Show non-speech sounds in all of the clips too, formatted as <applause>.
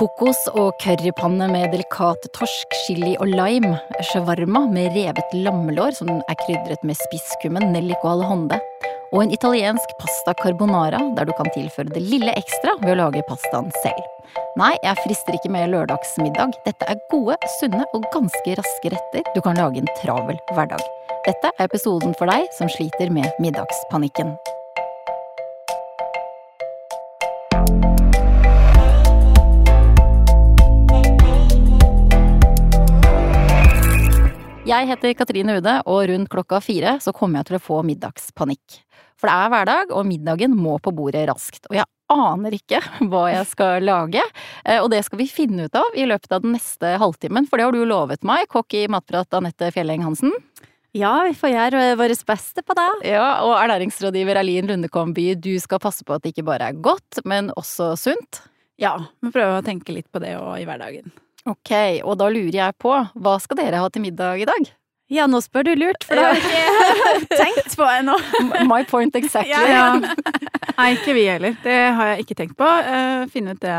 Kokos og currypanne med delikat torsk, chili og lime. Shawarma med revet lammelår som er krydret med spisskummen, nellik og alhonde. Og en italiensk pasta carbonara der du kan tilføre det lille ekstra ved å lage pastaen selv. Nei, jeg frister ikke med lørdagsmiddag. Dette er gode, sunne og ganske raske retter du kan lage en travel hverdag. Dette er episoden for deg som sliter med middagspanikken. Jeg heter Katrine Ude, og rundt klokka fire så kommer jeg til å få middagspanikk. For det er hverdag, og middagen må på bordet raskt. Og jeg aner ikke <laughs> hva jeg skal lage, eh, og det skal vi finne ut av i løpet av den neste halvtimen, for det har du lovet meg, kokk i Matprat Anette Fjelleng Hansen. Ja, vi får gjøre vårt beste på det. Ja, og ernæringsrådgiver Erlin Lundekomby, du skal passe på at det ikke bare er godt, men også sunt. Ja, vi prøver å tenke litt på det òg i hverdagen. Ok, og da lurer jeg på, hva skal dere ha til middag i dag? Ja, nå spør du lurt, for det har jeg ikke <laughs> tenkt på ennå. My point exactly. Ja. <laughs> Nei, ikke vi heller. Det har jeg ikke tenkt på. Uh, finne, ut det,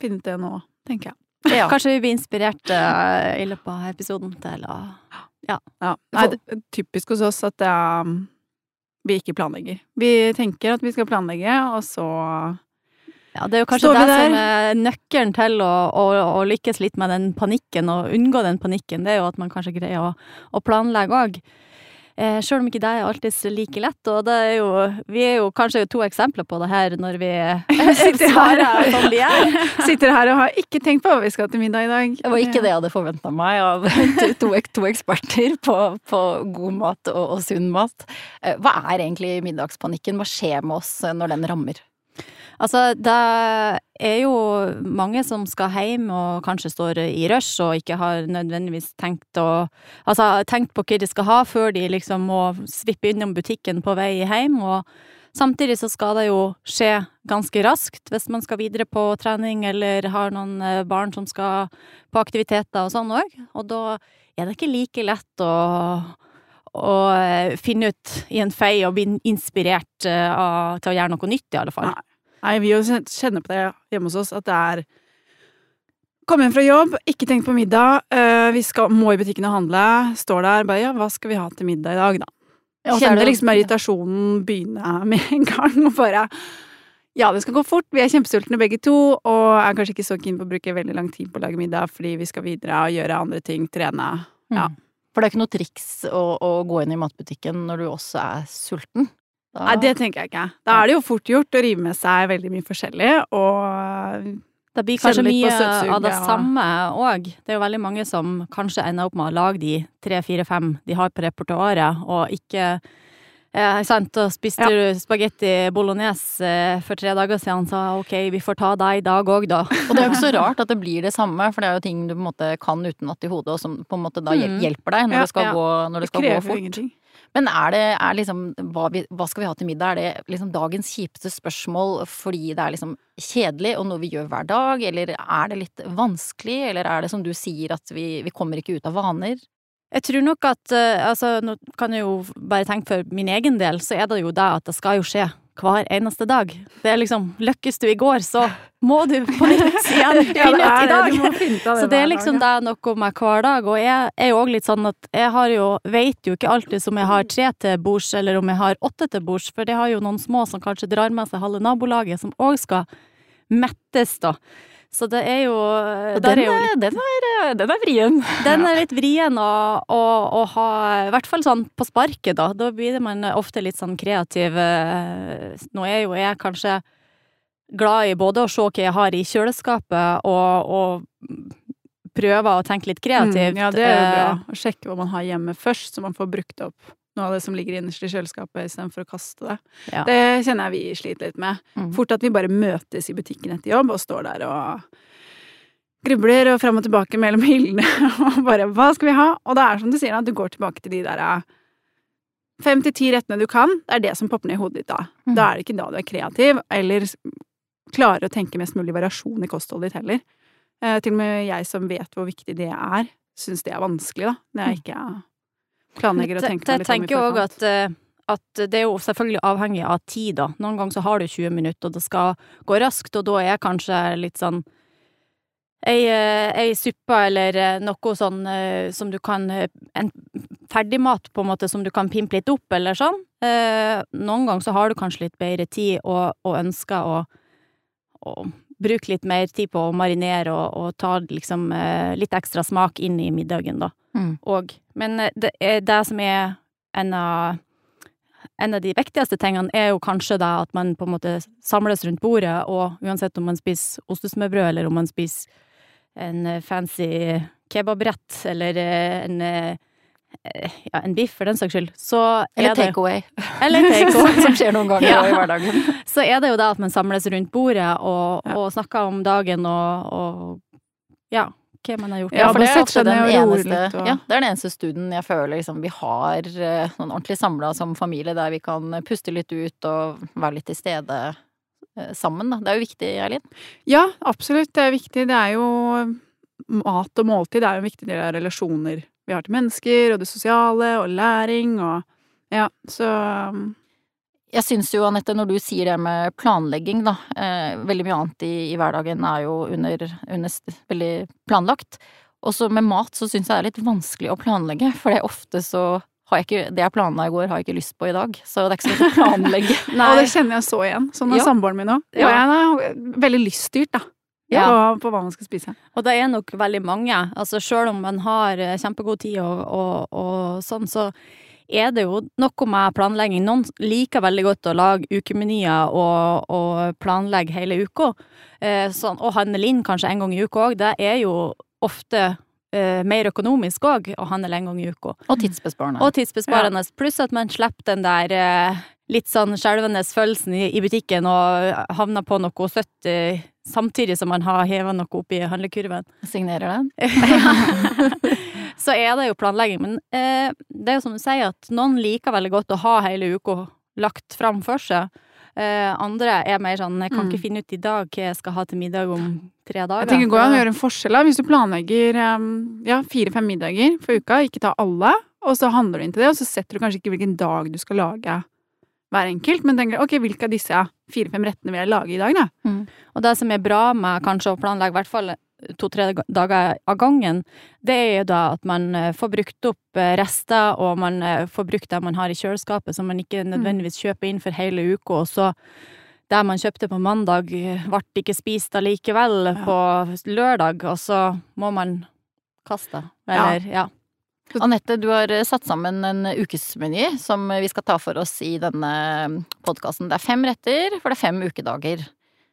finne ut det nå, tenker jeg. Ja. Kanskje vi blir inspirert uh, i løpet av episoden til å Ja. ja. Nei, det er typisk hos oss at um, vi ikke planlegger. Vi tenker at vi skal planlegge, og så ja, det er jo kanskje det som er nøkkelen til å, å, å, lykkes litt med den panikken, og unngå den panikken. Det er jo at man kanskje greier å, å planlegge òg. Eh, Sjøl om ikke det er alltid like lett, og det er jo Vi er jo kanskje to eksempler på det her når vi <laughs> sitter her sånn vi er. <laughs> Sitter her og har ikke tenkt på hva vi skal til middag i dag. Det var ikke det jeg hadde forventa meg av <laughs> to, to, eksperter på, på god mat og, og sunn mat. Eh, hva er egentlig middagspanikken? Hva skjer med oss når den rammer? Altså, det er jo mange som skal hjem og kanskje står i rush og ikke har nødvendigvis tenkt å Altså, tenkt på hva de skal ha før de liksom må svippe innom butikken på vei hjem, og samtidig så skal det jo skje ganske raskt hvis man skal videre på trening eller har noen eh, barn som skal på aktiviteter og sånn òg, og da er det ikke like lett å å eh, finne ut i en fei og bli inspirert uh, til å gjøre noe nytt, i alle fall. Nei. Nei, vi kjenner på det hjemme hos oss, at det er Komme hjem fra jobb, ikke tenkt på middag, uh, vi skal, må i butikken og handle, står der bare ja, hva skal vi ha til middag i dag, da? Ja, Kjenner liksom irritasjonen begynne med en gang, og bare ja, det skal gå fort, vi er kjempesultne begge to, og er kanskje ikke så keen på å bruke veldig lang tid på å lage middag fordi vi skal videre og gjøre andre ting, trene. Ja. Mm. For det er ikke noe triks å, å, gå inn i matbutikken når du også er sulten? Da... Nei, det tenker jeg ikke. Da er det jo fort gjort å rive med seg veldig mye forskjellig, og det blir kanskje mye av det samme òg. Det er jo veldig mange som kanskje ender opp med å lage de tre, fire, fem de har på repertoaret, og ikke eh, sant, og spiste ja. du spagetti bolognese eh, for tre dager siden, sa ok, vi får ta deg i dag òg, da. Og det er jo ikke så rart at det blir det samme, for det er jo ting du på en måte kan utenat i hodet, og som på en måte da mm. hjelper deg når ja, det skal, ja. gå, når det skal det gå fort. Ingenting. Men er det er liksom hva, vi, hva, skal vi ha til middag? Er det liksom dagens kjipeste spørsmål fordi det er liksom kjedelig og noe vi gjør hver dag, eller er det litt vanskelig, eller er det som du sier at vi, vi kommer ikke ut av vaner? Jeg tror nok at uh, altså, nå kan jeg jo bare tenke for min egen del, så er det jo det at det skal jo skje hver eneste dag. Det er liksom Lykkes du i går, så må du på nytt <laughs> igjen finne ut i dag. så det er liksom det er noe med hver dag. Og jeg er jo òg litt sånn at jeg har jo Vet jo ikke alltid om jeg har tre til bords, eller om jeg har åtte til bords, for det har jo noen små som kanskje drar med seg halve nabolaget, som òg skal mettes, da. Så det er jo den, er jo litt, den, er, den, er, vrien. <laughs> Den er litt vrien å, å, å, ha I hvert fall sånn på sparket, da. Da blir man ofte litt sånn kreativ. Eh, nå er jo jeg kanskje glad i både å se hva jeg har i kjøleskapet, og, og prøve å tenke litt kreativt. Mm, ja, det er jo bra. Eh, å sjekke hva man har hjemme først, så man får brukt opp noe av det som ligger innerst i kjøleskapet, istedenfor å kaste det. Ja. Det kjenner jeg vi sliter litt med. Mm. Fort at vi bare møtes i butikken etter jobb og står der og grubler og fram og tilbake mellom <laughs> hyllene og bare 'hva skal vi ha?' Og det er som du sier, at du går tilbake til de der eh, fem til ti rettene du kan. Det er det som popper ned i hodet ditt da. Mm. Da er det ikke da du er kreativ, eller klarer å tenke mest mulig variasjon i kostholdet ditt heller. Eh, til og med jeg som vet hvor viktig det er, syns det er vanskelig, da. Når jeg mm. ikke planlegger å tenke om i forkant. At, eh, at det er jo selvfølgelig avhengig av tid, da. Noen ganger så har du 20 minutter, og det skal gå raskt, og da er jeg kanskje litt sånn ei, ei suppe eller noe sånn som du kan En ferdigmat, på en måte, som du kan pimpe litt opp, eller sånn. Noen ganger så har du kanskje litt bedre tid og, og ønsker å, å bruke litt mer tid på å marinere og, og ta liksom litt ekstra smak inn i middagen, da. Mm. Og, men det er det som er en av en av de viktigste tingene er jo kanskje det at man på en måte samles rundt bordet, og uansett om man spiser ostesmørbrød, eller om man spiser en eh, fancy kebabrett, eller eh, en eh, ja, en biff for den saks skyld, så Eller takeaway. <laughs> Take. Som skjer noen ganger ja. i hverdagen. Så er det jo da at man samles rundt bordet og, ja. og snakker om dagen og, og ja, hva man har gjort. Ja, for det er ofte den eneste, og... ja, det er den eneste studien jeg føler liksom, vi har uh, sånn ordentlig samla som familie, der vi kan puste litt ut og være litt til stede uh, sammen, da. Det er jo viktig, Eileen? Ja, absolutt. Det er viktig. Det er jo Mat og måltid det er en viktig del av relasjoner vi har til mennesker, og det sosiale, og læring, og Ja, så um, jeg syns jo, Anette, når du sier det med planlegging, da, eh, veldig mye annet i, i, hverdagen er jo under, under veldig planlagt. Også med mat så syns jeg det er litt vanskelig å planlegge, for det er ofte så har jeg ikke, det jeg planla i går, har jeg ikke lyst på i dag. Så det er ikke så lett å <laughs> planlegge. og det kjenner jeg så igjen. Sånn er ja. samboeren min òg. Ja. Og jeg er veldig lyststyrt, da. Ja. På, på, hva man skal spise. Og det er nok veldig mange. Altså sjøl om man har eh, kjempegod tid og, og, og sånn, så er det jo noe med planlegging. Noen liker veldig godt å lage ukemenyer og, og planlegge hele uka. Eh, sånn, og handle inn kanskje en gang i uka òg. Det er jo ofte eh, mer økonomisk òg å handle en gang i uka. Og tidsbesparende. Og tidsbesparende. Ja. Pluss at man slipper den der uh, litt sånn skjelvende følelsen i, i, butikken og havner på noe søtt uh, samtidig som man har heva noe opp i handlekurven. Signerer den? <laughs> så er det jo planlegging. Men eh, det er jo som du sier, at noen liker veldig godt å ha hele uka lagt fram for seg. Uh, andre er mer sånn jeg kan mm. ikke finne ut i dag hva jeg skal ha til middag om tre dager. Jeg tenker det går an å gjøre en forskjell da, hvis du planlegger ja, fire-fem middager for uka, ikke ta alle, og så handler du inn til det, og så setter du kanskje ikke hvilken dag du skal lage hver enkelt, men tenker ok, hvilke av disse fire-fem rettene vil jeg lage i dag, da? Mm. Og det som er bra med kanskje å planlegge i hvert fall to-tre dager av gangen, det er jo da at man eh, får brukt opp eh, rester, og man eh, får brukt det man har i kjøleskapet, som man ikke mm. nødvendigvis kjøper inn for hele uka, og så det man kjøpte på mandag, ble ikke spist allikevel ja. på lørdag, og så må man kaste. Eller, ja. ja. Anette, du har satt sammen en ukesmeny som vi skal ta for oss i denne podkasten. Det er fem retter, for det er fem ukedager.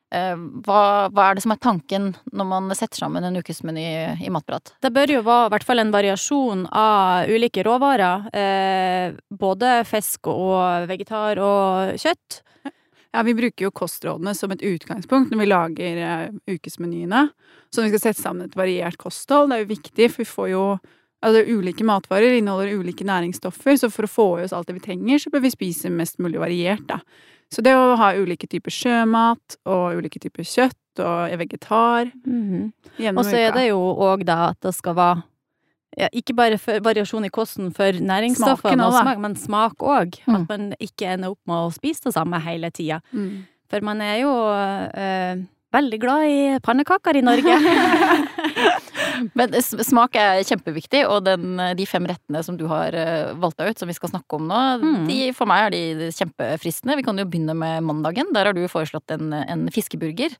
Eh, hva, hva, er det som er tanken når man setter sammen en ukesmeny i Matprat? Det bør jo være i hvert fall en variasjon av ulike råvarer. Eh, både fisk og vegetar og kjøtt. Ja, vi bruker jo kostrådene som et utgangspunkt når vi lager uh, ukesmenyene. Så vi skal sette sammen et variert kosthold. Det er jo viktig, for vi får jo Altså, ulike matvarer inneholder ulike næringsstoffer, så for å få i oss alt det vi trenger, så bør vi spise mest mulig variert, da. Så det å ha ulike typer sjømat og ulike typer kjøtt og er vegetar mm -hmm. Og så er det jo òg da at det skal være ja, ikke bare for variasjon i kosten for næringsstoffene, og smak, men smak òg. Mm. At man ikke ender opp med å spise det samme hele tida. Mm. For man er jo øh, veldig glad i pannekaker i Norge. <laughs> Men smak er kjempeviktig, og den, de fem rettene som du har eh, valgt deg ut, som vi skal snakke om nå, mm. de, for meg er de kjempefristende. Vi kan jo begynne med mandagen. Der har du foreslått en, en fiskeburger.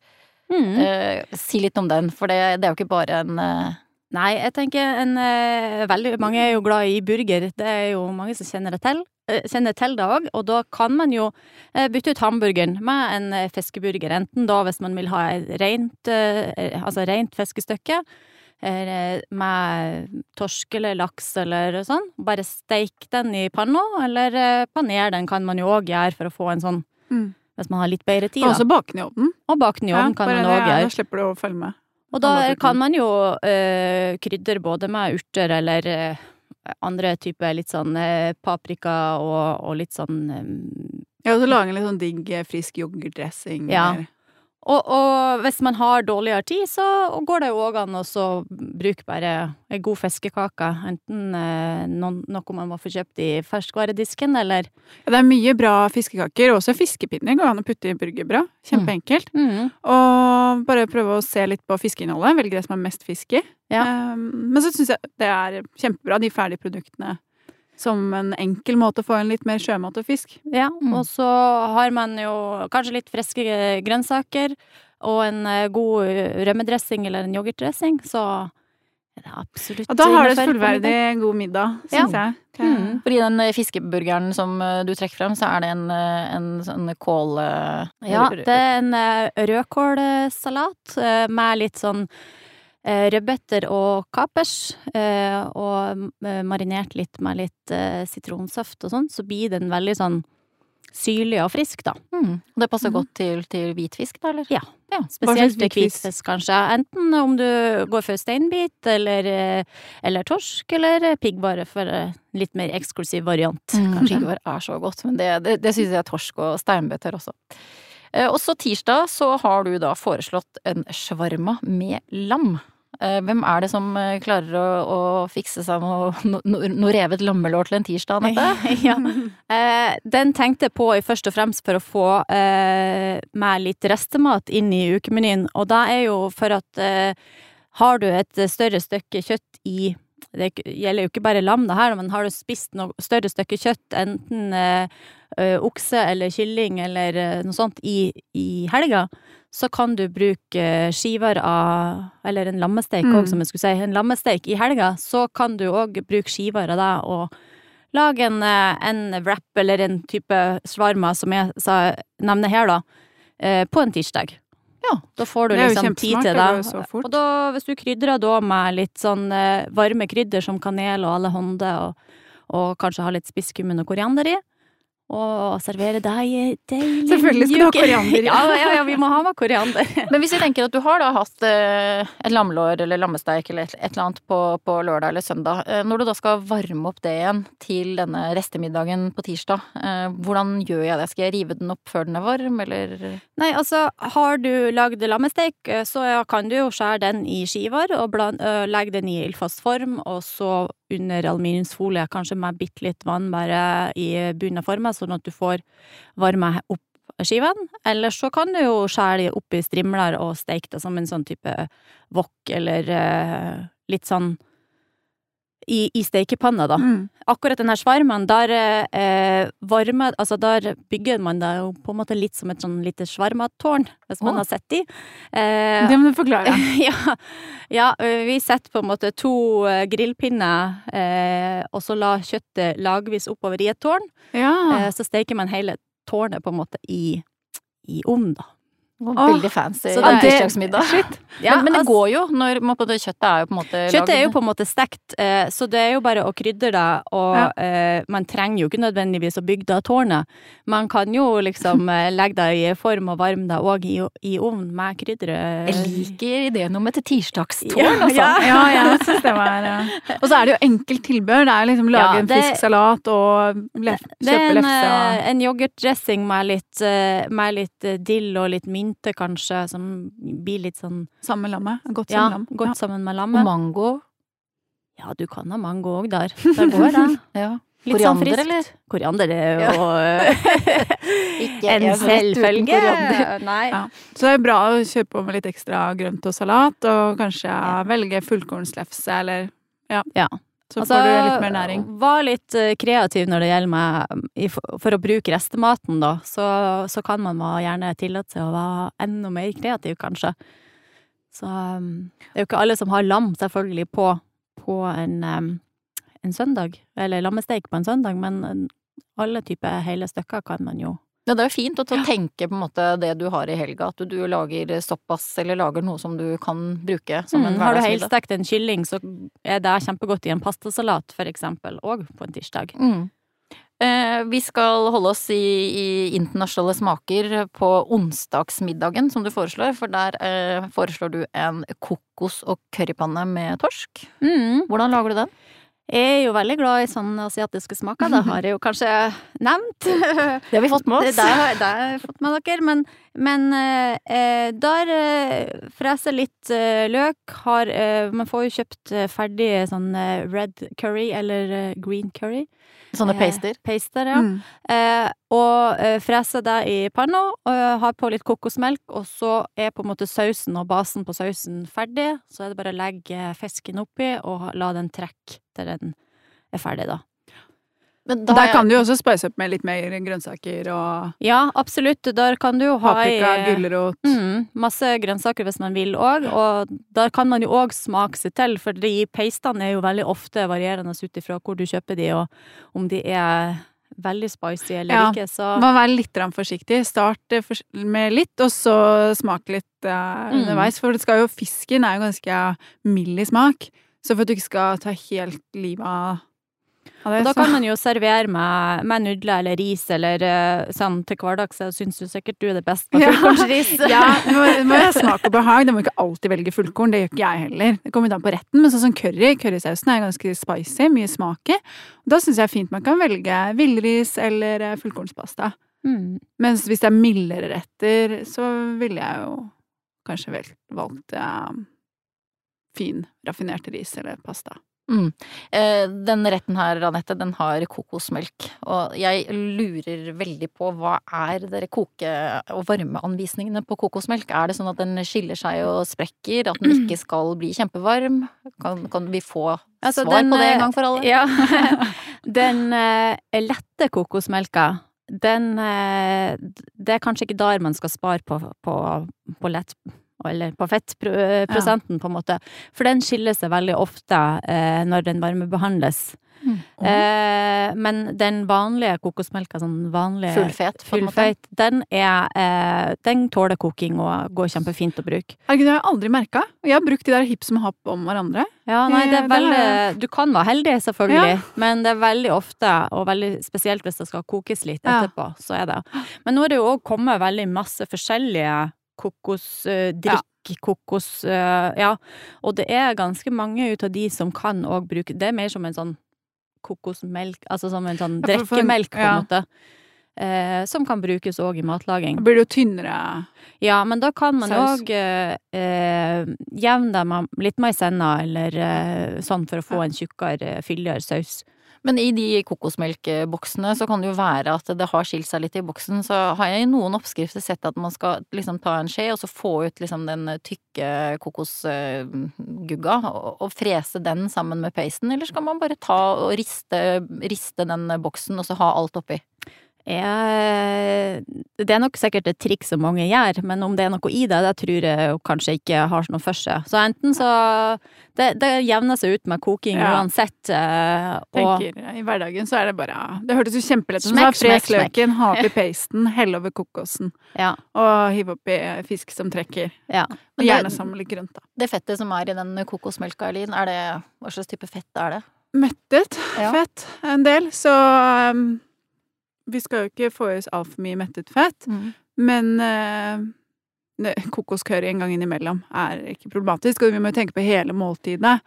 Eh, si litt om den, for det, det, er jo ikke bare en. Nei, jeg tenker en eh, Veldig mange er jo glad i burger. Det er jo mange som kjenner det til eh, kjenner til det òg, og da kan man jo eh, bytte ut hamburgeren med en fiskeburger. Enten da hvis man vil ha rent, altså rent fiskestykke, med torsk eller laks eller sånn. Bare steik den i panna, eller paner den kan man jo òg gjøre for å få en sånn mm. Hvis man har litt bedre tid, da. Og også bake den i ovnen. Og bake den i ovnen ja, kan man òg gjøre. Da slipper du å følge med. Og da kan man jo øh, krydre både med urter eller øh, andre typer litt sånn øh, paprika og, og, litt sånn Ja, og så lage en litt sånn digg, frisk yoghurtdressing. Ja. Eller Og, og, hvis man har dårligere tid, så går det jo òg an å bruke bare ei god fiskekake. Enten eh, noen, noe man må få kjøpt i ferskvaredisken, eller ja, Det er mye bra fiskekaker, også fiskepinner går an å putte i burgerbrød. Kjempeenkelt. Mm. Mm. Og bare prøve å se litt på fiskeinnholdet. Velge det som er mest fisk i. Ja. Um, men så syns jeg det er kjempebra, de ferdige produktene som en enkel måte å få en litt mer sjømat og fisk. Ja, mm. og så har man jo kanskje litt friske grønnsaker og en eh, god rømmedressing eller en yoghurtdressing, så er det absolutt Og da har du et fullverdig god middag, syns ja. jeg. Mm. Fordi den eh, fiskeburgeren som eh, du trekker frem, så er det en, en sånn kål... Ja, det er en rødkålsalat med litt sånn Eh, rødbeter og kapers, eh, og eh, marinert litt med litt sitronsaft og sånn, så blir den veldig sånn syrlig og frisk, da. Mm. Og det passer mm. godt til, til, hvitfisk, da, eller? Ja. ja spesielt til hvitfisk, kanskje. Enten om du går for steinbit, eller, eller torsk, eller piggvare for litt mer eksklusiv variant, mm, kanskje. Piggvare er så godt, men det, det, det syns jeg er torsk og steinbøter også. Eh, og så tirsdag så har du da foreslått en shawarma med lam. Eh, hvem er det som eh, klarer å, å fikse seg noe, no, noe revet lammelår til en tirsdag, Anette? <laughs> ja. den tenkte jeg på først og fremst for å få eh, meg litt restemat inn i ukemenyen, og da er jo for at eh, har du et større stykke kjøtt i det gjelder jo ikke bare lam, det her, men har du spist noe større stykke kjøtt, enten eh, okse eller kylling eller eh, noe sånt, i, i, helga, så kan du bruke skiver av Eller en lammesteik òg, mm. som jeg skulle si. En lammesteik i helga, så kan du òg bruke skiver av det og lage en, en wrap eller en type svarma, som jeg sa, nevner her, da, på en tirsdag. Ja, da får du liksom tid til det. Og da, hvis du krydrer da med litt sånn eh, varme krydder som kanel og alle hånder, og, og kanskje har litt spisskummen og koriander i, og servere deg deilig Selvfølgelig skal du ha koriander. <laughs> ja, ja, ja, vi må ha med koriander. <laughs> Men hvis vi tenker at du har da hatt eh, et lammelår eller lammesteik eller et, eller annet på, på, lørdag eller søndag, eh, når du da skal varme opp det igjen til denne restemiddagen på tirsdag, eh, hvordan gjør jeg det? Skal jeg rive den opp før den er varm, eller? Nei, altså har du lagd lammesteik, så kan du jo skjære den i skiver og bland, legge den i ildfast form, og så under aluminiumsfolie, kanskje med bitte litt vann bare i bunnen av sånn at du får varma opp skivene. Eller så kan du jo skjære opp i strimler og steke det som en sånn type wok, eller uh, litt sånn i, i stekepanna, da. Mm. Akkurat denne svarmen, der eh, varme Altså, der bygger man det jo på en måte litt som et sånn lite svarmatårn, hvis man oh. har sett de. Eh, det må du forklare. <laughs> ja, ja, vi setter på en måte to eh, grillpinner, eh, og så la kjøttet lagvis oppover i et tårn. Ja. Eh, så steker man hele tårnet på en måte i, i ovnen, da. Veldig fancy ah, det tirsdagsmiddag. <laughs> Ja, men, men, det altså, går jo når kjøttet er jo på en måte Kjøttet er jo på en måte stekt, eh, så det er jo bare å krydre det, og ja. eh, man trenger jo ikke nødvendigvis å bygge det tårnet. Man kan jo liksom eh, <laughs> legge det i form og varme det òg i, i ovn med krydderet. Jeg liker ideen om et tirsdagstårn, altså. <laughs> Ja, ja, jeg syns det var Og så er det jo enkelt tilbør. Det er liksom lage en frisk salat og lef, kjøpe lefse Det er en, en yoghurtdressing med litt, eh, med litt dill og litt mint mynte, kanskje, som blir litt sånn Sammen med lammet? Godt ja, lam. Godt ja. sammen med lammet. Og mango? Ja, du kan ha mango òg der. <laughs> Der går det. ja. Litt sånn Koriander, sånn eller? Koriander er jo <laughs> Ikke en selvfølge. <laughs> Nei. Ja. Så det er bra å kjøpe på med litt ekstra grønt og salat, og kanskje velge fullkornslefse eller ja. ja. Så altså, får du litt mer næring. Var litt eh, kreativ når det gjelder meg For å bruke restematen, da, så, så kan man gjerne tillate seg å være enda mer kreativ, kanskje. Så um, det er jo ikke alle som har lam, selvfølgelig, på, på en, um, en søndag. Eller lammesteik på en søndag, men alle typer hele stykker kan man jo ja, det er jo fint å tenke på en måte det du har i helga, at du, du lager såpass, eller lager noe som du kan bruke som en mm, Har du helstekt en kylling, så er det kjempegodt i en pastasalat, for eksempel, og på en tirsdag. Mm. Eh, vi skal holde oss i, i, internasjonale smaker på onsdagsmiddagen, som du foreslår, for der eh, foreslår du en kokos- og currypanne med torsk. Mm. Hvordan lager du den? Jeg er jo veldig glad i sånne asiatiske smaker, det har jeg jo kanskje nevnt. <laughs> Det har vi fått med oss. Det, det, har jeg fått med dere. Men Men eh, der eh, freser litt eh, løk. Har eh, Man får jo kjøpt eh, ferdig sånn eh, red curry eller green curry. Sånne paster? paster, ja. Mm. og freser det i panna, har på litt kokosmelk, og så er på en måte sausen og basen på sausen ferdig. Så er det bare å legge fisken oppi og la den trekke til den er ferdig, da. Men der kan du jo også spice opp med litt mer grønnsaker og Ja, absolutt. Der kan du jo ha Paprika, i gulrot mm, Masse grønnsaker hvis man vil òg. Og der kan man jo òg smake seg til, for de pastene er jo veldig ofte varierende ut ifra hvor du kjøper de, og om de er veldig spicy eller ja, ikke, så Man må være litt forsiktig. Start med litt, og så smak litt uh, mm. underveis. For det skal jo, fisken er jo ganske mild i smak. Så for at du ikke skal ta helt livet av og da kan man jo servere med, med nudler eller ris eller uh, sånn til hverdags. Jeg syns jo sikkert du er det beste <laughs> på fullkornsris. ja, det må, det må smak og behag. Det må ikke alltid velge fullkorn. Det gjør ikke jeg heller. Det kommer an på retten. Men sånn som curry, currysausen er ganske spicy, mye smak i. Da syns jeg fint man kan velge villris eller eh, fullkornspasta. Mm. Mens hvis det er mildere retter, så ville jeg jo kanskje valgt ja, fin, raffinert ris eller pasta. Mm. Eh, den retten her, Anette, den har kokosmelk. Og jeg lurer veldig på hva er dere koke- og varmeanvisningene på kokosmelk? Er det sånn at den skiller seg og sprekker? At den ikke skal bli kjempevarm? Kan, kan vi få altså, svar den, på det en gang for alle? Ja. <laughs> den uh, lette kokosmelka den Det er kanskje ikke der man skal spare på, på, på lett eller på fettprosenten, ja. på en måte. For den skiller seg veldig ofte eh, når den varmebehandles. Mm. Eh, men den vanlige kokosmelka, sånn vanlig Fullfet, fullfeit, den er eh, Den tåler koking og går kjempefint å bruke. Herregud, det har jeg aldri merka. Jeg har brukt de der hipp som happ om hverandre. Ja, nei, det er veldig Du kan være heldig, selvfølgelig, ja. men det er veldig ofte, og veldig spesielt hvis det skal kokes litt etterpå, ja. så er det. Men nå er det jo òg kommet veldig masse forskjellige kokosdrikk, ja. kokos uh, Ja. Og det er ganske mange ut av de som kan òg bruke Det er mer som en sånn kokosmelk, altså som en sånn drikkemelk, på en måte. Eh, som kan brukes òg i matlaging. Da blir det jo tynnere Ja, men da kan man òg eh, eh, jevne dem litt maisenna eller eh, sånn for å få en tjukkere, fyldigere saus. Men i de kokosmelkboksene så kan det jo være at det har skilt seg litt i boksen. Så har jeg i noen oppskrifter sett at man skal liksom ta en skje og så få ut liksom den tykke kokosgugga og, og frese den sammen med pasten, eller skal man bare ta og riste, riste den boksen og så ha alt oppi? Er Det er nok sikkert et triks som mange gjør, men om det er noe i det, det tror jeg kanskje ikke har noe for seg. Så enten så Det, det jevner seg ut med koking ja. uansett. Eh, og Tenker, I hverdagen så er det bare Det hørtes jo kjempelett ut. Fres løken, ha oppi pasten, helle over kokosen. Ja. Og hive oppi fisk som trekker. Ja. Og gjerne sammen med litt grønt, da. Det fettet som er i den kokosmelka, Elin, er det Hva slags type fett er det? Mettet fett en del, så um, vi skal jo ikke få i oss altfor mye mettet fett, mm. men eh, kokoscurry en gang innimellom er ikke problematisk, og vi må jo tenke på hele måltidet.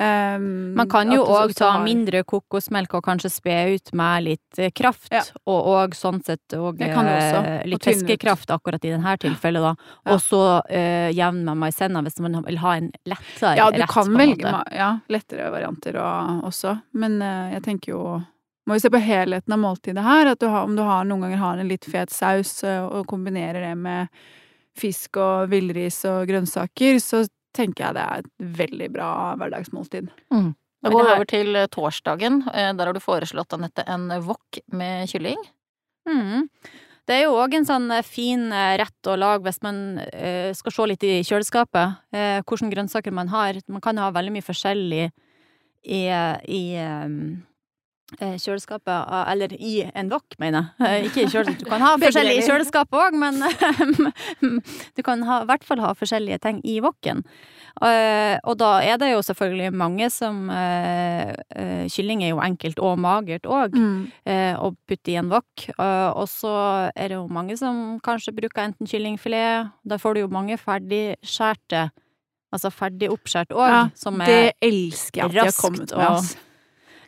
Um, Man kan jo òg ta har... mindre kokosmelk og kanskje spe ut med litt eh, kraft, ja. og og, sånn sett òg eh, litt fiskekraft akkurat i dette tilfellet, da. Ja. Og så uh, jevn med maisenna hvis man vil ha en lettere rett. Ja, du kan velge ja, lettere varianter og, også, men uh, jeg tenker jo må vi se på helheten av måltidet her. At du har, om du har, noen ganger har en litt fet saus eh, og kombinerer det med fisk og villris og grønnsaker, så tenker jeg det er et veldig bra hverdagsmåltid. Mm. Da går vi over til eh, torsdagen. Eh, der har du foreslått, Anette, en wok med kylling. Mm. Det er jo òg en sånn fin rett å lage hvis man skal se litt i kjøleskapet. hvilke grønnsaker man har. Man kan ha veldig mye forskjellig i, i Eh, kjøleskapet, ah, eller i en wok, mener jeg. Eh, ikke i kjøleskapet. Du kan ha <laughs> forskjellige i kjøleskapet òg, men <laughs> du kan ha, i hvert fall ha forskjellige ting i woken. Eh, og da er det jo selvfølgelig mange som Kylling er jo enkelt og magert òg, mm. å putte i en wok. Og så er det jo mange som kanskje bruker enten kyllingfilet, da får du jo mange ferdigskjærte, altså ferdig oppskjært òg, ja, som er det elsker jeg at de har kommet med.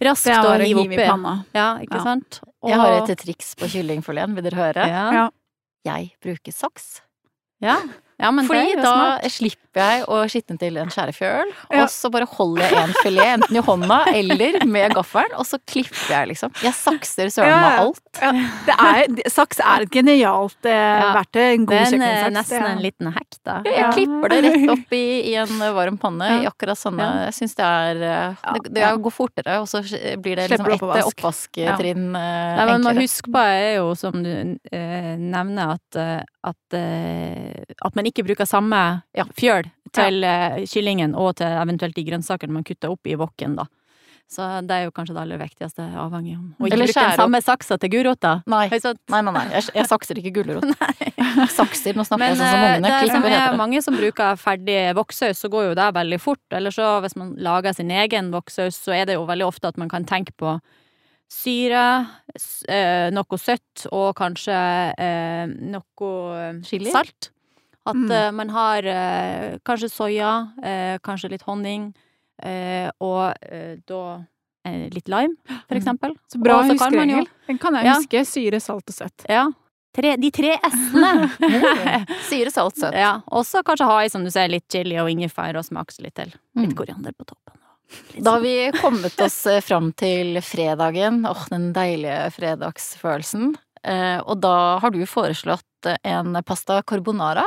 Raskt å hive oppi. Ja, ikke ja. sant? Og... Jeg har et triks på kyllingfileten, vil dere høre? Ja. ja. jeg bruker saks. Ja. Ja, men Fordi det da smart. slipper jeg å skitne til en skjærefjøl, Ja. og så bare holder jeg en filet enten i hånda eller med gaffelen, og så klipper jeg, liksom. Jeg sakser søren meg Ja. alt. Ja, det er, saks er et genialt eh, Ja. verktøy. En god eh, kjøkkensaks. nesten en liten hack, da. Jeg klipper det rett <laughs> opp i, i en varm panne i akkurat sånne Ja. Jeg syns det er eh, Det, det går fortere, og så blir det liksom ett oppvask. oppvasktrinn eh, Nei, men husk enklere. på er jo, som du eh, nevner, at, eh, at, eh, at man ikke bruker samme Ja. fjøl til eh, kyllingen og til eventuelt de grønnsakene man kutter opp i woken, da. Så det er jo kanskje det aller viktigste, avhengig om Og ikke Eller bruke den samme saksa til gulrota. Nei. Nei, nei, nei. Jeg, jeg sakser ikke gulrot. <laughs> Sakser, nå snakker Men jeg sånn som eh, ungene. det som er mange som bruker ferdig vokssaus, så går jo det veldig fort. Eller så hvis man lager sin egen vokssaus, så er det jo veldig ofte at man kan tenke på syre, eh, noe søtt og kanskje eh, noe Chili? salt. At Mm. eh, man har kanskje soya, eh, kanskje litt honning, eh, og da litt lime, for Mm. eksempel. Så bra huskeregel. Den kan jeg Ja. huske. Syre, salt og søtt. Ja. Tre, de tre s-ene. <laughs> <laughs> Syre, salt, søtt. Ja, og så kanskje ha i, som du ser, litt chili og ingefær og smake litt til. Litt Mm. koriander på toppen. Da har vi kommet oss eh, fram til fredagen. Åh, den deilige fredagsfølelsen. Eh, og da har du foreslått eh, en pasta carbonara.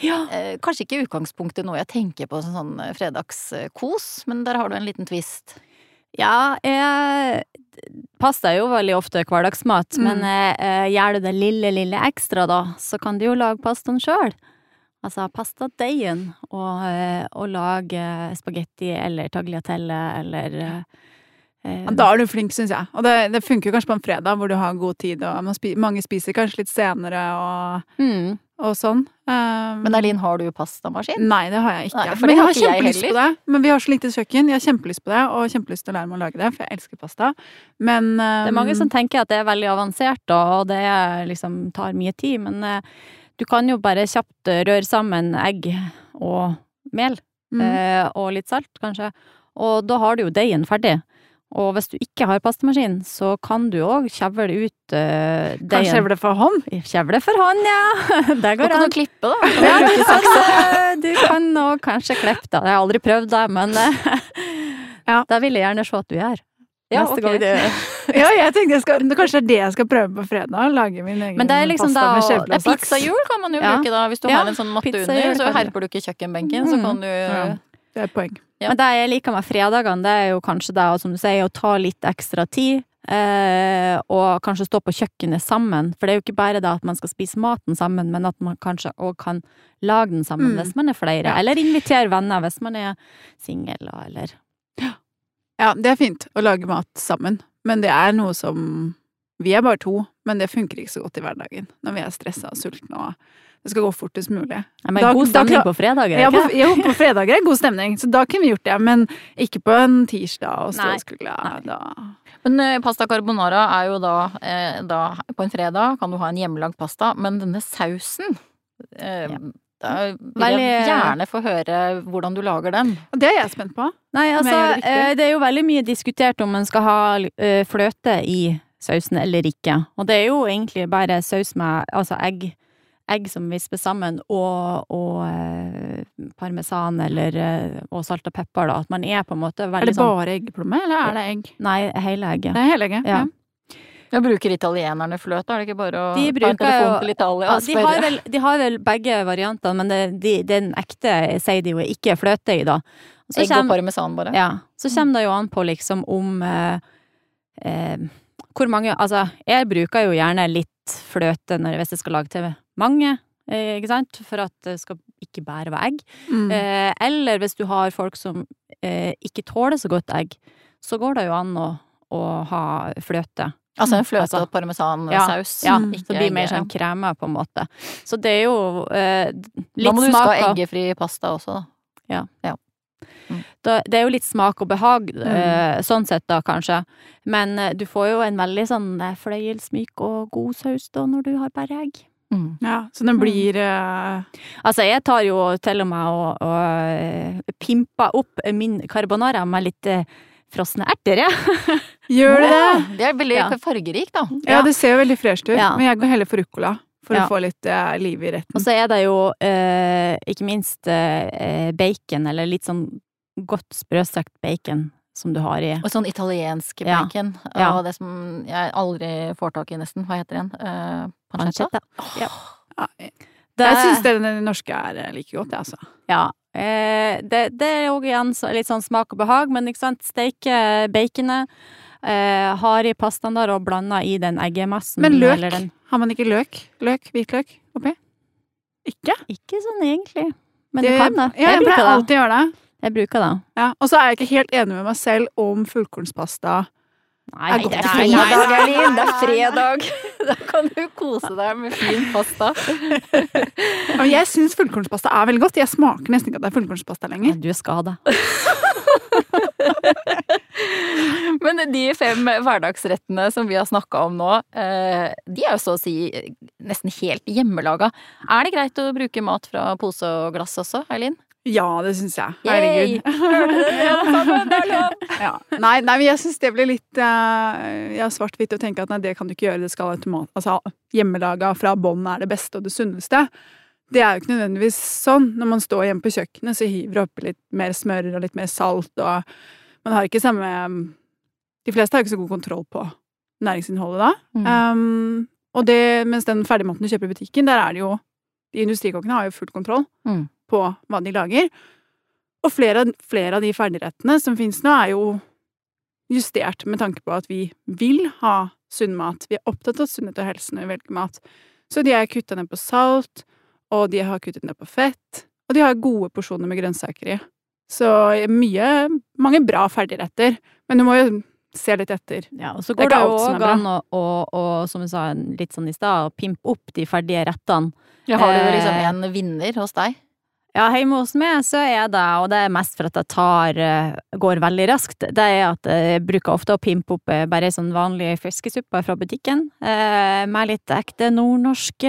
Ja. Kanskje ikke i utgangspunktet noe jeg tenker på som sånn fredagskos, men der har du en liten twist. ja, jeg Pasta er jo veldig ofte hverdagsmat, Mm. men eh, gjør du det lille, lille ekstra, da, så kan du jo lage pastaen sjøl. Altså pastadeigen, og, eh, og lage spagetti eller tagliatelle eller eh, eh, Ja, da er du flink, syns jeg. Og det, det funker kanskje på en fredag hvor du har god tid, og man spi mange spiser kanskje litt senere og, mm. og sånn. Um, Men Eileen, har du pastamaskin? Nei, det har jeg ikke. Nei, men jeg har kjempelyst på det. Men vi har så lite kjøkken. Jeg har kjempelyst på det, og kjempelyst til å lære meg å lage det, for jeg elsker pasta. Men Det er mange um, som tenker at det er veldig avansert, og det liksom tar mye tid, men eh, du kan jo bare kjapt eh, røre sammen egg og mel, mm, eh, og litt salt, kanskje, og da har du jo deigen ferdig. Og hvis du ikke har pastemaskin, så kan du òg kjevle ut uh, Kan kjevle for hånd. Kjevle for hånd, ja! <laughs> Det går kan an. du klippe, da. Ja, du kan, du kan nå kanskje klippe da. Jeg har aldri prøvd det, men uh, <laughs> Ja. det vil jeg gjerne se at du gjør. Ja, Neste okay. gang det <laughs> Ja, jeg tenkte jeg skal, kanskje det er det jeg skal prøve på fredag. Lage min egen Men det er liksom pasta da- med Ja, kjevle og saks. pizzahjul kan man jo Ja. bruke da. Hvis du Ja, har en sånn matte under, så herper du ikke kjøkkenbenken, så Mm. kan du Ja. Det er et poeng. Ja. Men det jeg liker med fredagene, det er jo kanskje det, som du sier, å ta litt ekstra tid. Eh, og kanskje stå på kjøkkenet sammen. For det er jo ikke bare det at man skal spise maten sammen, men at man kanskje òg kan lage den sammen Mm. hvis man er flere. Ja. Eller invitere venner hvis man er singel, da, eller Ja, det er fint å lage mat sammen, men det er noe som Vi er bare to, men det funker ikke så godt i hverdagen når vi er stressa og sultne og det skal gå fortest mulig. Ja, men Da- God stemning da, på fredager, Ja, ikke på, jo, på fredager er god stemning, så da kunne vi gjort det, men ikke på en tirsdag og stå Nei. og skulle da Men eh, pasta carbonara er jo da, eh, da På en fredag kan du ha en hjemmelagd pasta, men denne sausen eh, Ja. Da vil jeg gjerne få høre hvordan du lager den. Det er jeg spent på. Nei, altså, det eh, det er jo veldig mye diskutert om man skal ha eh, fløte i sausen eller ikke. Og det er jo egentlig bare saus med altså egg, egg som visper sammen, og, og eh, parmesan eller eh, og salt og pepper, da. At man er på en måte Er veldig det sånn bare eggeplomme, eller er det egg? Nei, hele egget. Det er hele egget. Ja. Ja. Jeg bruker italienerne fløte, er det ikke bare å De ta en telefon jo- til Italia Ja, og de, har vel, de har vel begge variantene, men det, de, den ekte sier de jo ikke fløte i, da. Så Egg og parmesan, bare. Ja. Så kommer det jo an på liksom om eh, eh, Hvor mange Altså, jeg bruker jo gjerne litt fløte når, hvis jeg skal lage TV. mange, eh, ikke sant? For at det skal ikke bare være egg. Mm. Eh, eller hvis du har folk som eh, ikke tåler så godt egg, så går det jo an å, å ha fløte. Altså en fløte- Altså, og parmesansaus. Ja, Mm. så det blir mer sånn krema, på en måte. Så det er jo eh, litt Da må du huske å ha eggefri pasta også, da. da, Det er jo litt smak og behag, Mm. eh, sånn sett da, kanskje. Men eh, du får jo en veldig sånn eh, fløyelsmyk og god saus da, når du har bare egg. Mm. Ja, så den blir eh, Altså, jeg tar jo til og med og, og eh, pimper opp min carbonara med litt eh, frosne erter, jeg. <laughs> Gjør det det? Wow, Det er veldig Ja. fargerikt, da. Ja, det ser jo veldig fresh ut, Ja. men jeg går heller for ruccola. for ja. å få litt eh, liv i retten. Og så er det jo eh, ikke minst eh, bacon, eller litt sånn godt sprøstekt bacon som du har i Og sånn italiensk bacon. Ja. Og det som jeg aldri får tak i, nesten. Hva heter den? Uh, pancetta? Oh. Ja. Det, jeg syns den norske er like godt, jeg, altså. Ja. Eh, det, det, er jo igjen litt sånn smak og behag, men ikke sant, steike baconet. Eh, har i pastaen der og blanda i den eggemassen. Men løk? Den... Har man ikke løk? Løk? Hvitløk oppi? Ikke? Ikke sånn egentlig. Men det, du kan det. Ja, jeg, jeg pleier alltid gjøre det. Jeg bruker det. Ja, Og så er jeg ikke helt enig med meg selv om fullkornspasta Nei, det er fredag, Elin! Det er fredag! Da kan du kose deg med fin pasta. <laughs> Jeg syns fullkornspasta er veldig godt. Jeg smaker nesten ikke at det er fullkornspasta lenger. Ja, du skal skada. <laughs> <laughs> Men de fem hverdagsrettene som vi har snakka om nå, eh, de er jo så å si nesten helt hjemmelaga. Er det greit å bruke mat fra pose og glass også, Eileen? Ja, det syns jeg. Herregud. <laughs> ja. Nei, nei, men jeg syns det blir litt uh, svart-hvitt å tenke at nei, det kan du ikke gjøre, det skal automat... Altså hjemmelaga fra bånn er det beste og det sunneste. Det er jo ikke nødvendigvis sånn. Når man står hjemme på kjøkkenet, så hiver du oppi litt mer smør og litt mer salt, og man har ikke samme De fleste har ikke så god kontroll på næringsinnholdet da. Mm. Um, og det, mens den ferdigmaten du kjøper i butikken, der er det jo De industrikokkene har jo full kontroll. Mm på hva de lager. Og flere, flere av de ferdigrettene som finnes nå, er jo justert med tanke på at vi vil ha sunn mat. Vi er opptatt av sunnhet og helse når vi velger mat. Så de er kutta ned på salt, og de har kuttet ned på fett, og de har gode porsjoner med grønnsaker i. Så mye Mange bra ferdigretter, men du må jo se litt etter. Ja, og så går det, òg an å, som du sa litt sånn i stad, pimpe opp de ferdige rettene. Ja, har du liksom eh, en vinner hos deg? Ja, hjemme hos meg så er det, og det er mest for at det tar eh, går veldig raskt, det er at jeg bruker ofte å pimpe opp eh, bare sånn vanlig fiskesuppe fra butikken, eh, med litt ekte nordnorsk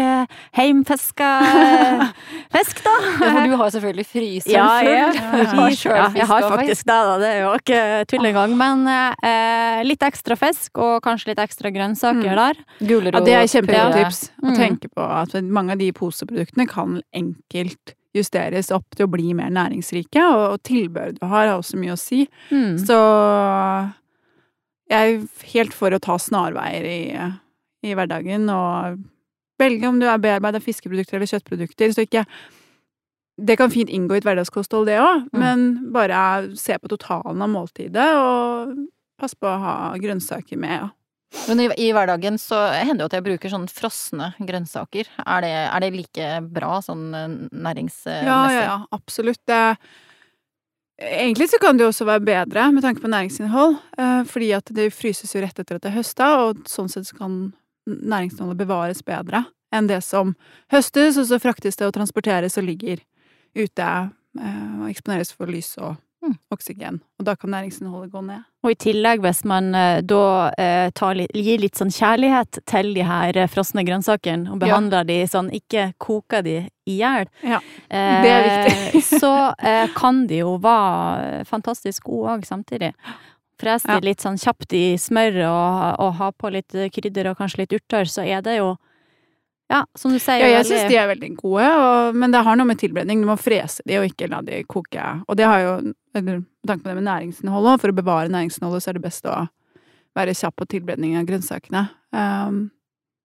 heimfiska <laughs> fisk, da. Ja, for du har selvfølgelig fryseren ja, full. Jeg, <laughs> ja, jeg har faktisk det, da. Det er jo ikke tull engang. Men eh, litt ekstra fisk, og kanskje litt ekstra grønnsaker mm. der. Gulrot. Ja, det er kjempetips. Å mm. tenke på at mange av de poseproduktene kan enkelt justeres opp til å bli mer næringsrike, og tilbudet du har, har også mye å si. Mm. Så jeg er helt for å ta snarveier i, i hverdagen, og velge om du er bearbeida fiskeprodukter eller kjøttprodukter, så ikke det kan fint inngå i et hverdagskosthold, det òg, mm. men bare se på totalen av måltidet, og pass på å ha grønnsaker med. Men i, i, hverdagen så hender det at jeg bruker sånn frosne grønnsaker. Er det, er det like bra sånn eh, næringsmessig? Ja, ja, ja, absolutt. Det, egentlig så kan det jo også være bedre med tanke på næringsinnhold, eh, fordi at det fryses jo rett etter at det er høsta, og sånn sett så kan næringsinnholdet bevares bedre enn det som høstes, og så fraktes det og transporteres og ligger ute eh, og eksponeres for lys og. Oksygen. Og da kan næringsinnholdet gå ned. Og i tillegg, hvis man uh, da eh, tar, gir litt sånn kjærlighet til de her uh, frosne grønnsakene, og behandler ja. de sånn, ikke koker de i hjel, ja. det er viktig. <laughs> så kan de jo være fantastisk gode òg samtidig. Fres de ja. litt sånn kjapt i smør og, og ha på litt krydder og kanskje litt urter, så er det jo ja, som du sier. Ja, jeg veldig... syns de er veldig gode, og, men det har noe med tilberedning. Du må frese de og ikke la de koke. Og det har jo, eller med tanke på det med næringsinnholdet, for å bevare næringsinnholdet så er det best å være kjapp på tilberedning av grønnsakene. Um,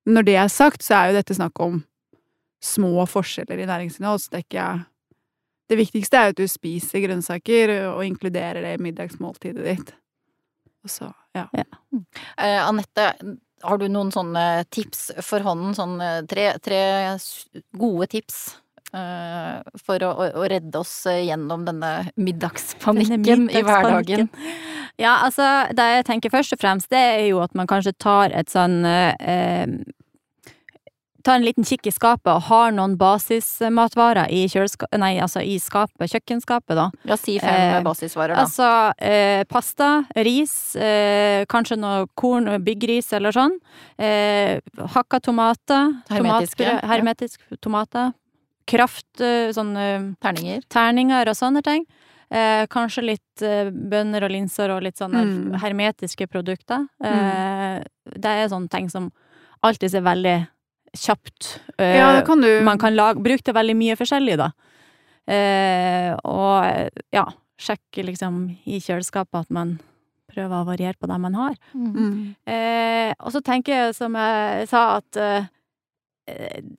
når det er sagt, så er jo dette snakk om små forskjeller i næringsinnhold, så det er ikke Det viktigste er jo at du spiser grønnsaker og inkluderer det i middagsmåltidet ditt. Og så, ja. ja. Uh, Anette, har du noen sånne tips for hånden? Sånn tre, tre gode tips uh, for å, å, redde oss gjennom denne middagspanikken, denne middagspanikken. i hverdagen? Ja, altså, det jeg tenker først og fremst, det er jo at man kanskje tar et sånn uh, tar en liten kikk i skapet og har noen basismatvarer i, nei, altså i skapet, kjøkkenskapet, da. Ja, si fem eh, basisvarer, da. Altså eh, pasta, ris, eh, kanskje noe korn, byggris eller sånn. Eh, hakka tomater. Hermetiske. Tomat, hermetiske tomater. Kraft, sånn Terninger. Terninger og sånne ting. Eh, kanskje litt eh, bønner og linser og litt sånne mm. hermetiske produkter. Eh, mm. Det er sånne ting som alltid ser veldig kjapt. Ja, det kan. Man kan lage, bruke det veldig mye forskjellig, da. Eh, og ja, sjekke liksom i kjøleskapet at man prøver å variere på det man har. Mm. Eh, og så tenker jeg, som jeg sa, at eh,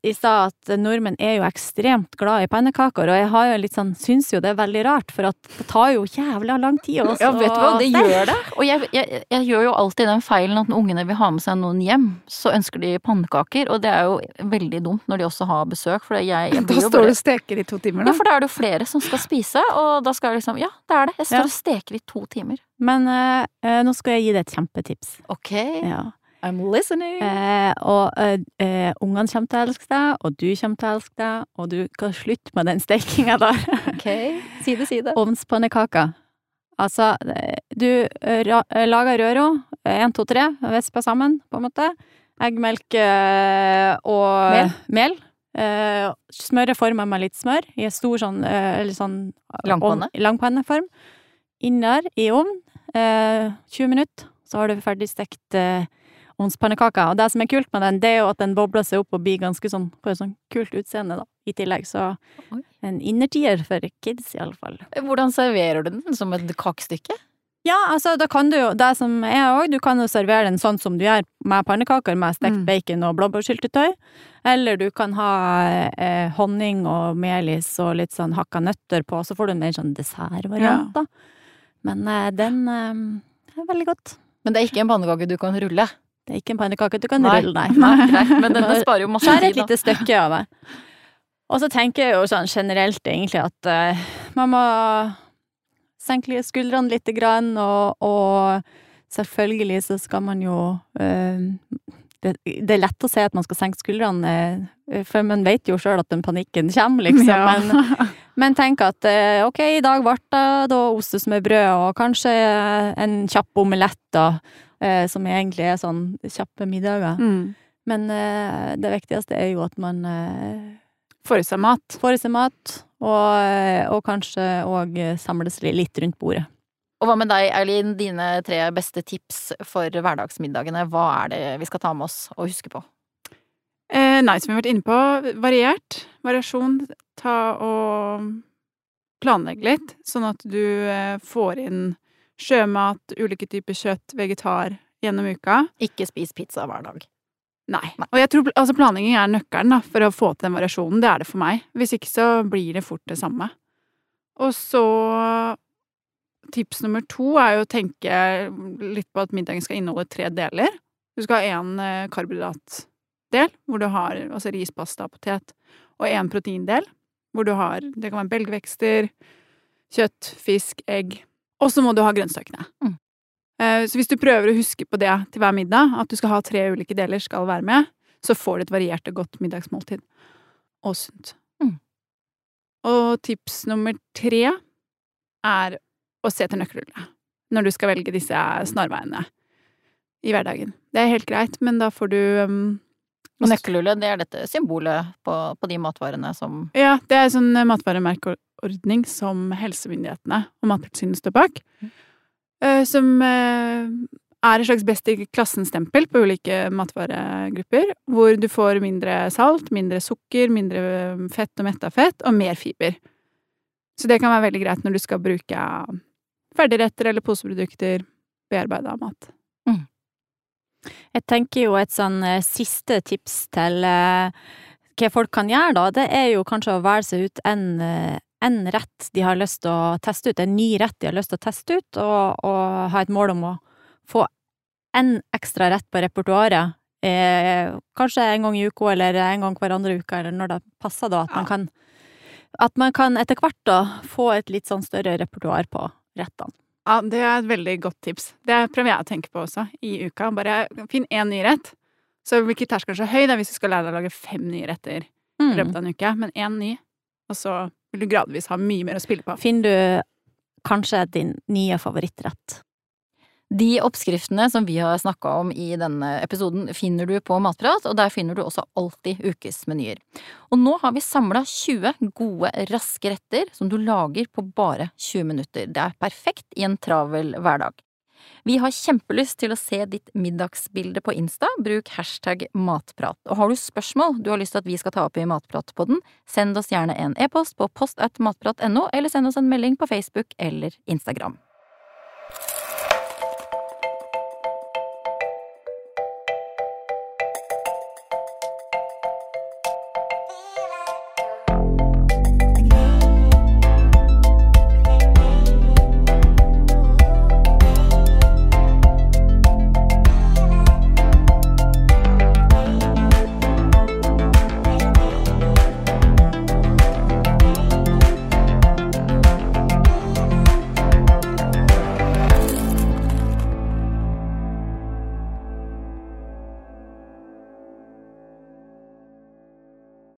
i stad at nordmenn er jo ekstremt glad i pannekaker, og jeg har jo litt sånn, syns jo det er veldig rart, for at det tar jo jævla lang tid også. Ja, vet du hva, det gjør det. Og jeg, jeg, jeg, gjør jo alltid den feilen at når ungene vil ha med seg noen hjem, så ønsker de pannekaker, og det er jo veldig dumt når de også har besøk, for jeg, jeg <laughs> Da står du og steker i to timer, da. Ja, for da er det jo flere som skal spise, og da skal jeg liksom, ja, det er det, jeg står ja. og steker i to timer. Men eh, nå skal jeg gi deg et kjempetips. Ok. Ja. I'm listening. Eh, og eh, eh, ungene kommer til å elske deg, og du kommer til å elske deg, og du kan slutte med den stekinga der. ok, si det, si det. Ovnspannekaker. Altså, eh, du eh, ra, eh, lager røra, én, to, tre, vispa sammen, på en måte. Eggmelk og mel. mel. smøret former med litt smør i en stor sånn, eller sånn Langpanne? Langpanneform. Inn der, i ovn. 20 minutter, så har du ferdig stekt ovnspannekaker. Og det som er kult med den, det er jo at den bobler seg opp og blir ganske sånn får sånn kult utseende, da, i tillegg. Så Oi. en innertier for kids, i alle fall. Hvordan serverer du den? Som et kakestykke? Ja, altså da kan du jo, det som er òg, du kan jo servere den sånn som du gjør med pannekaker med stekt mm. bacon og blåbærsyltetøy. Eller du kan ha eh, honning og melis og litt sånn hakka nøtter på, så får du en mer sånn dessertvariant, da. Men eh, den eh, er veldig godt. Men det er ikke en pannekake du kan rulle? Det er ikke en pannekake du kan rulle, nei. <laughs> nei. Greit, men <laughs> denne sparer jo masse tid, da. Det er et lite stykke av det. Og så tenker jeg jo sånn generelt egentlig at uh, man må senke skuldrene lite grann, og, og selvfølgelig så skal man jo uh, det, det, er lett å si at man skal senke skuldrene, uh, for man vet jo sjøl at den panikken kommer, liksom. Ja. Men, men, tenk at ok, i dag ble det da ostesmørbrød og kanskje en kjapp omelett, da eh, som egentlig er sånn kjappe middager. Mm. Men eh, det viktigste er jo at man eh, Får i seg mat. Får i seg mat, og, eh, og kanskje òg samles litt rundt bordet. Og hva med deg, Eileen? Dine tre beste tips for hverdagsmiddagene. Hva er det vi skal ta med oss og huske på? Eh, nei, som vi har vært inne på, variert. Variasjon. Ta og planlegge litt, sånn at du eh, får inn sjømat, ulike typer kjøtt, vegetar gjennom uka. Ikke spis pizza hver dag. Nei. Nei. Og jeg tror altså planlegging er nøkkelen da, for å få til den variasjonen. Det er det for meg. Hvis ikke så blir det fort det samme. Og så Tips nummer to er jo å tenke litt på at middagen skal inneholde tre deler. Du skal ha én eh, karbohydratdel, hvor du har altså ris, pasta, potet, og én proteindel, hvor du har Det kan være belgvekster, kjøtt, fisk, egg, og så må du ha grønnsakene. Mm. Eh, så hvis du prøver å huske på det til hver middag, at du skal ha tre ulike deler skal være med, så får du et variert og godt middagsmåltid. Og sunt. Mm. Og tips nummer tre er å se til nøkkelhullet når du skal velge disse snarveiene i hverdagen. Det er helt greit, men da får du um, nøkkelhullet, det er dette symbolet på, på, de matvarene som Ja, det er sånn matvaremerke ordning som helsemyndighetene og Mattilsynet står bak. Eh, som eh, er et slags best i klassen-stempel på ulike matvaregrupper. Hvor du får mindre salt, mindre sukker, mindre eh, fett og metta fett, og mer fiber. Så det kan være veldig greit når du skal bruke ferdigretter eller poseprodukter, bearbeida mat. Mm. Jeg tenker jo et sånn siste tips til hva folk kan gjøre, da, det er jo kanskje å velge seg ut en, en rett de har lyst til å teste ut, en ny rett de har lyst til å teste ut, og, og ha et mål om å få en ekstra rett på repertoaret. Eh, kanskje en gang i uka, eller en gang hver andre uke, eller når det passer, da. At man kan, at man kan etter hvert da få et litt sånn større repertoar på rettene. Ja, det er et veldig godt tips. Det prøver jeg å tenke på også, i uka. Bare finn én ny rett. Så blir ikke terskelen så høy da, hvis du skal lære deg å lage fem nye retter i mm. løpet av en uke, men én ny, og så vil du gradvis ha mye mer å spille på. Finner du kanskje din nye favorittrett? De oppskriftene som vi har snakka om i denne episoden, finner du på Matprat, og der finner du også alltid ukesmenyer. Og nå har vi samla 20 gode, raske retter som du lager på bare 20 minutter. Det er perfekt i en travel hverdag. Vi har kjempelyst til å se ditt middagsbilde på Insta, bruk hashtag matprat. Og har du spørsmål du har lyst til at vi skal ta opp i Matpratpodden, send oss gjerne en e-post på post eller send oss en melding på Facebook eller Instagram.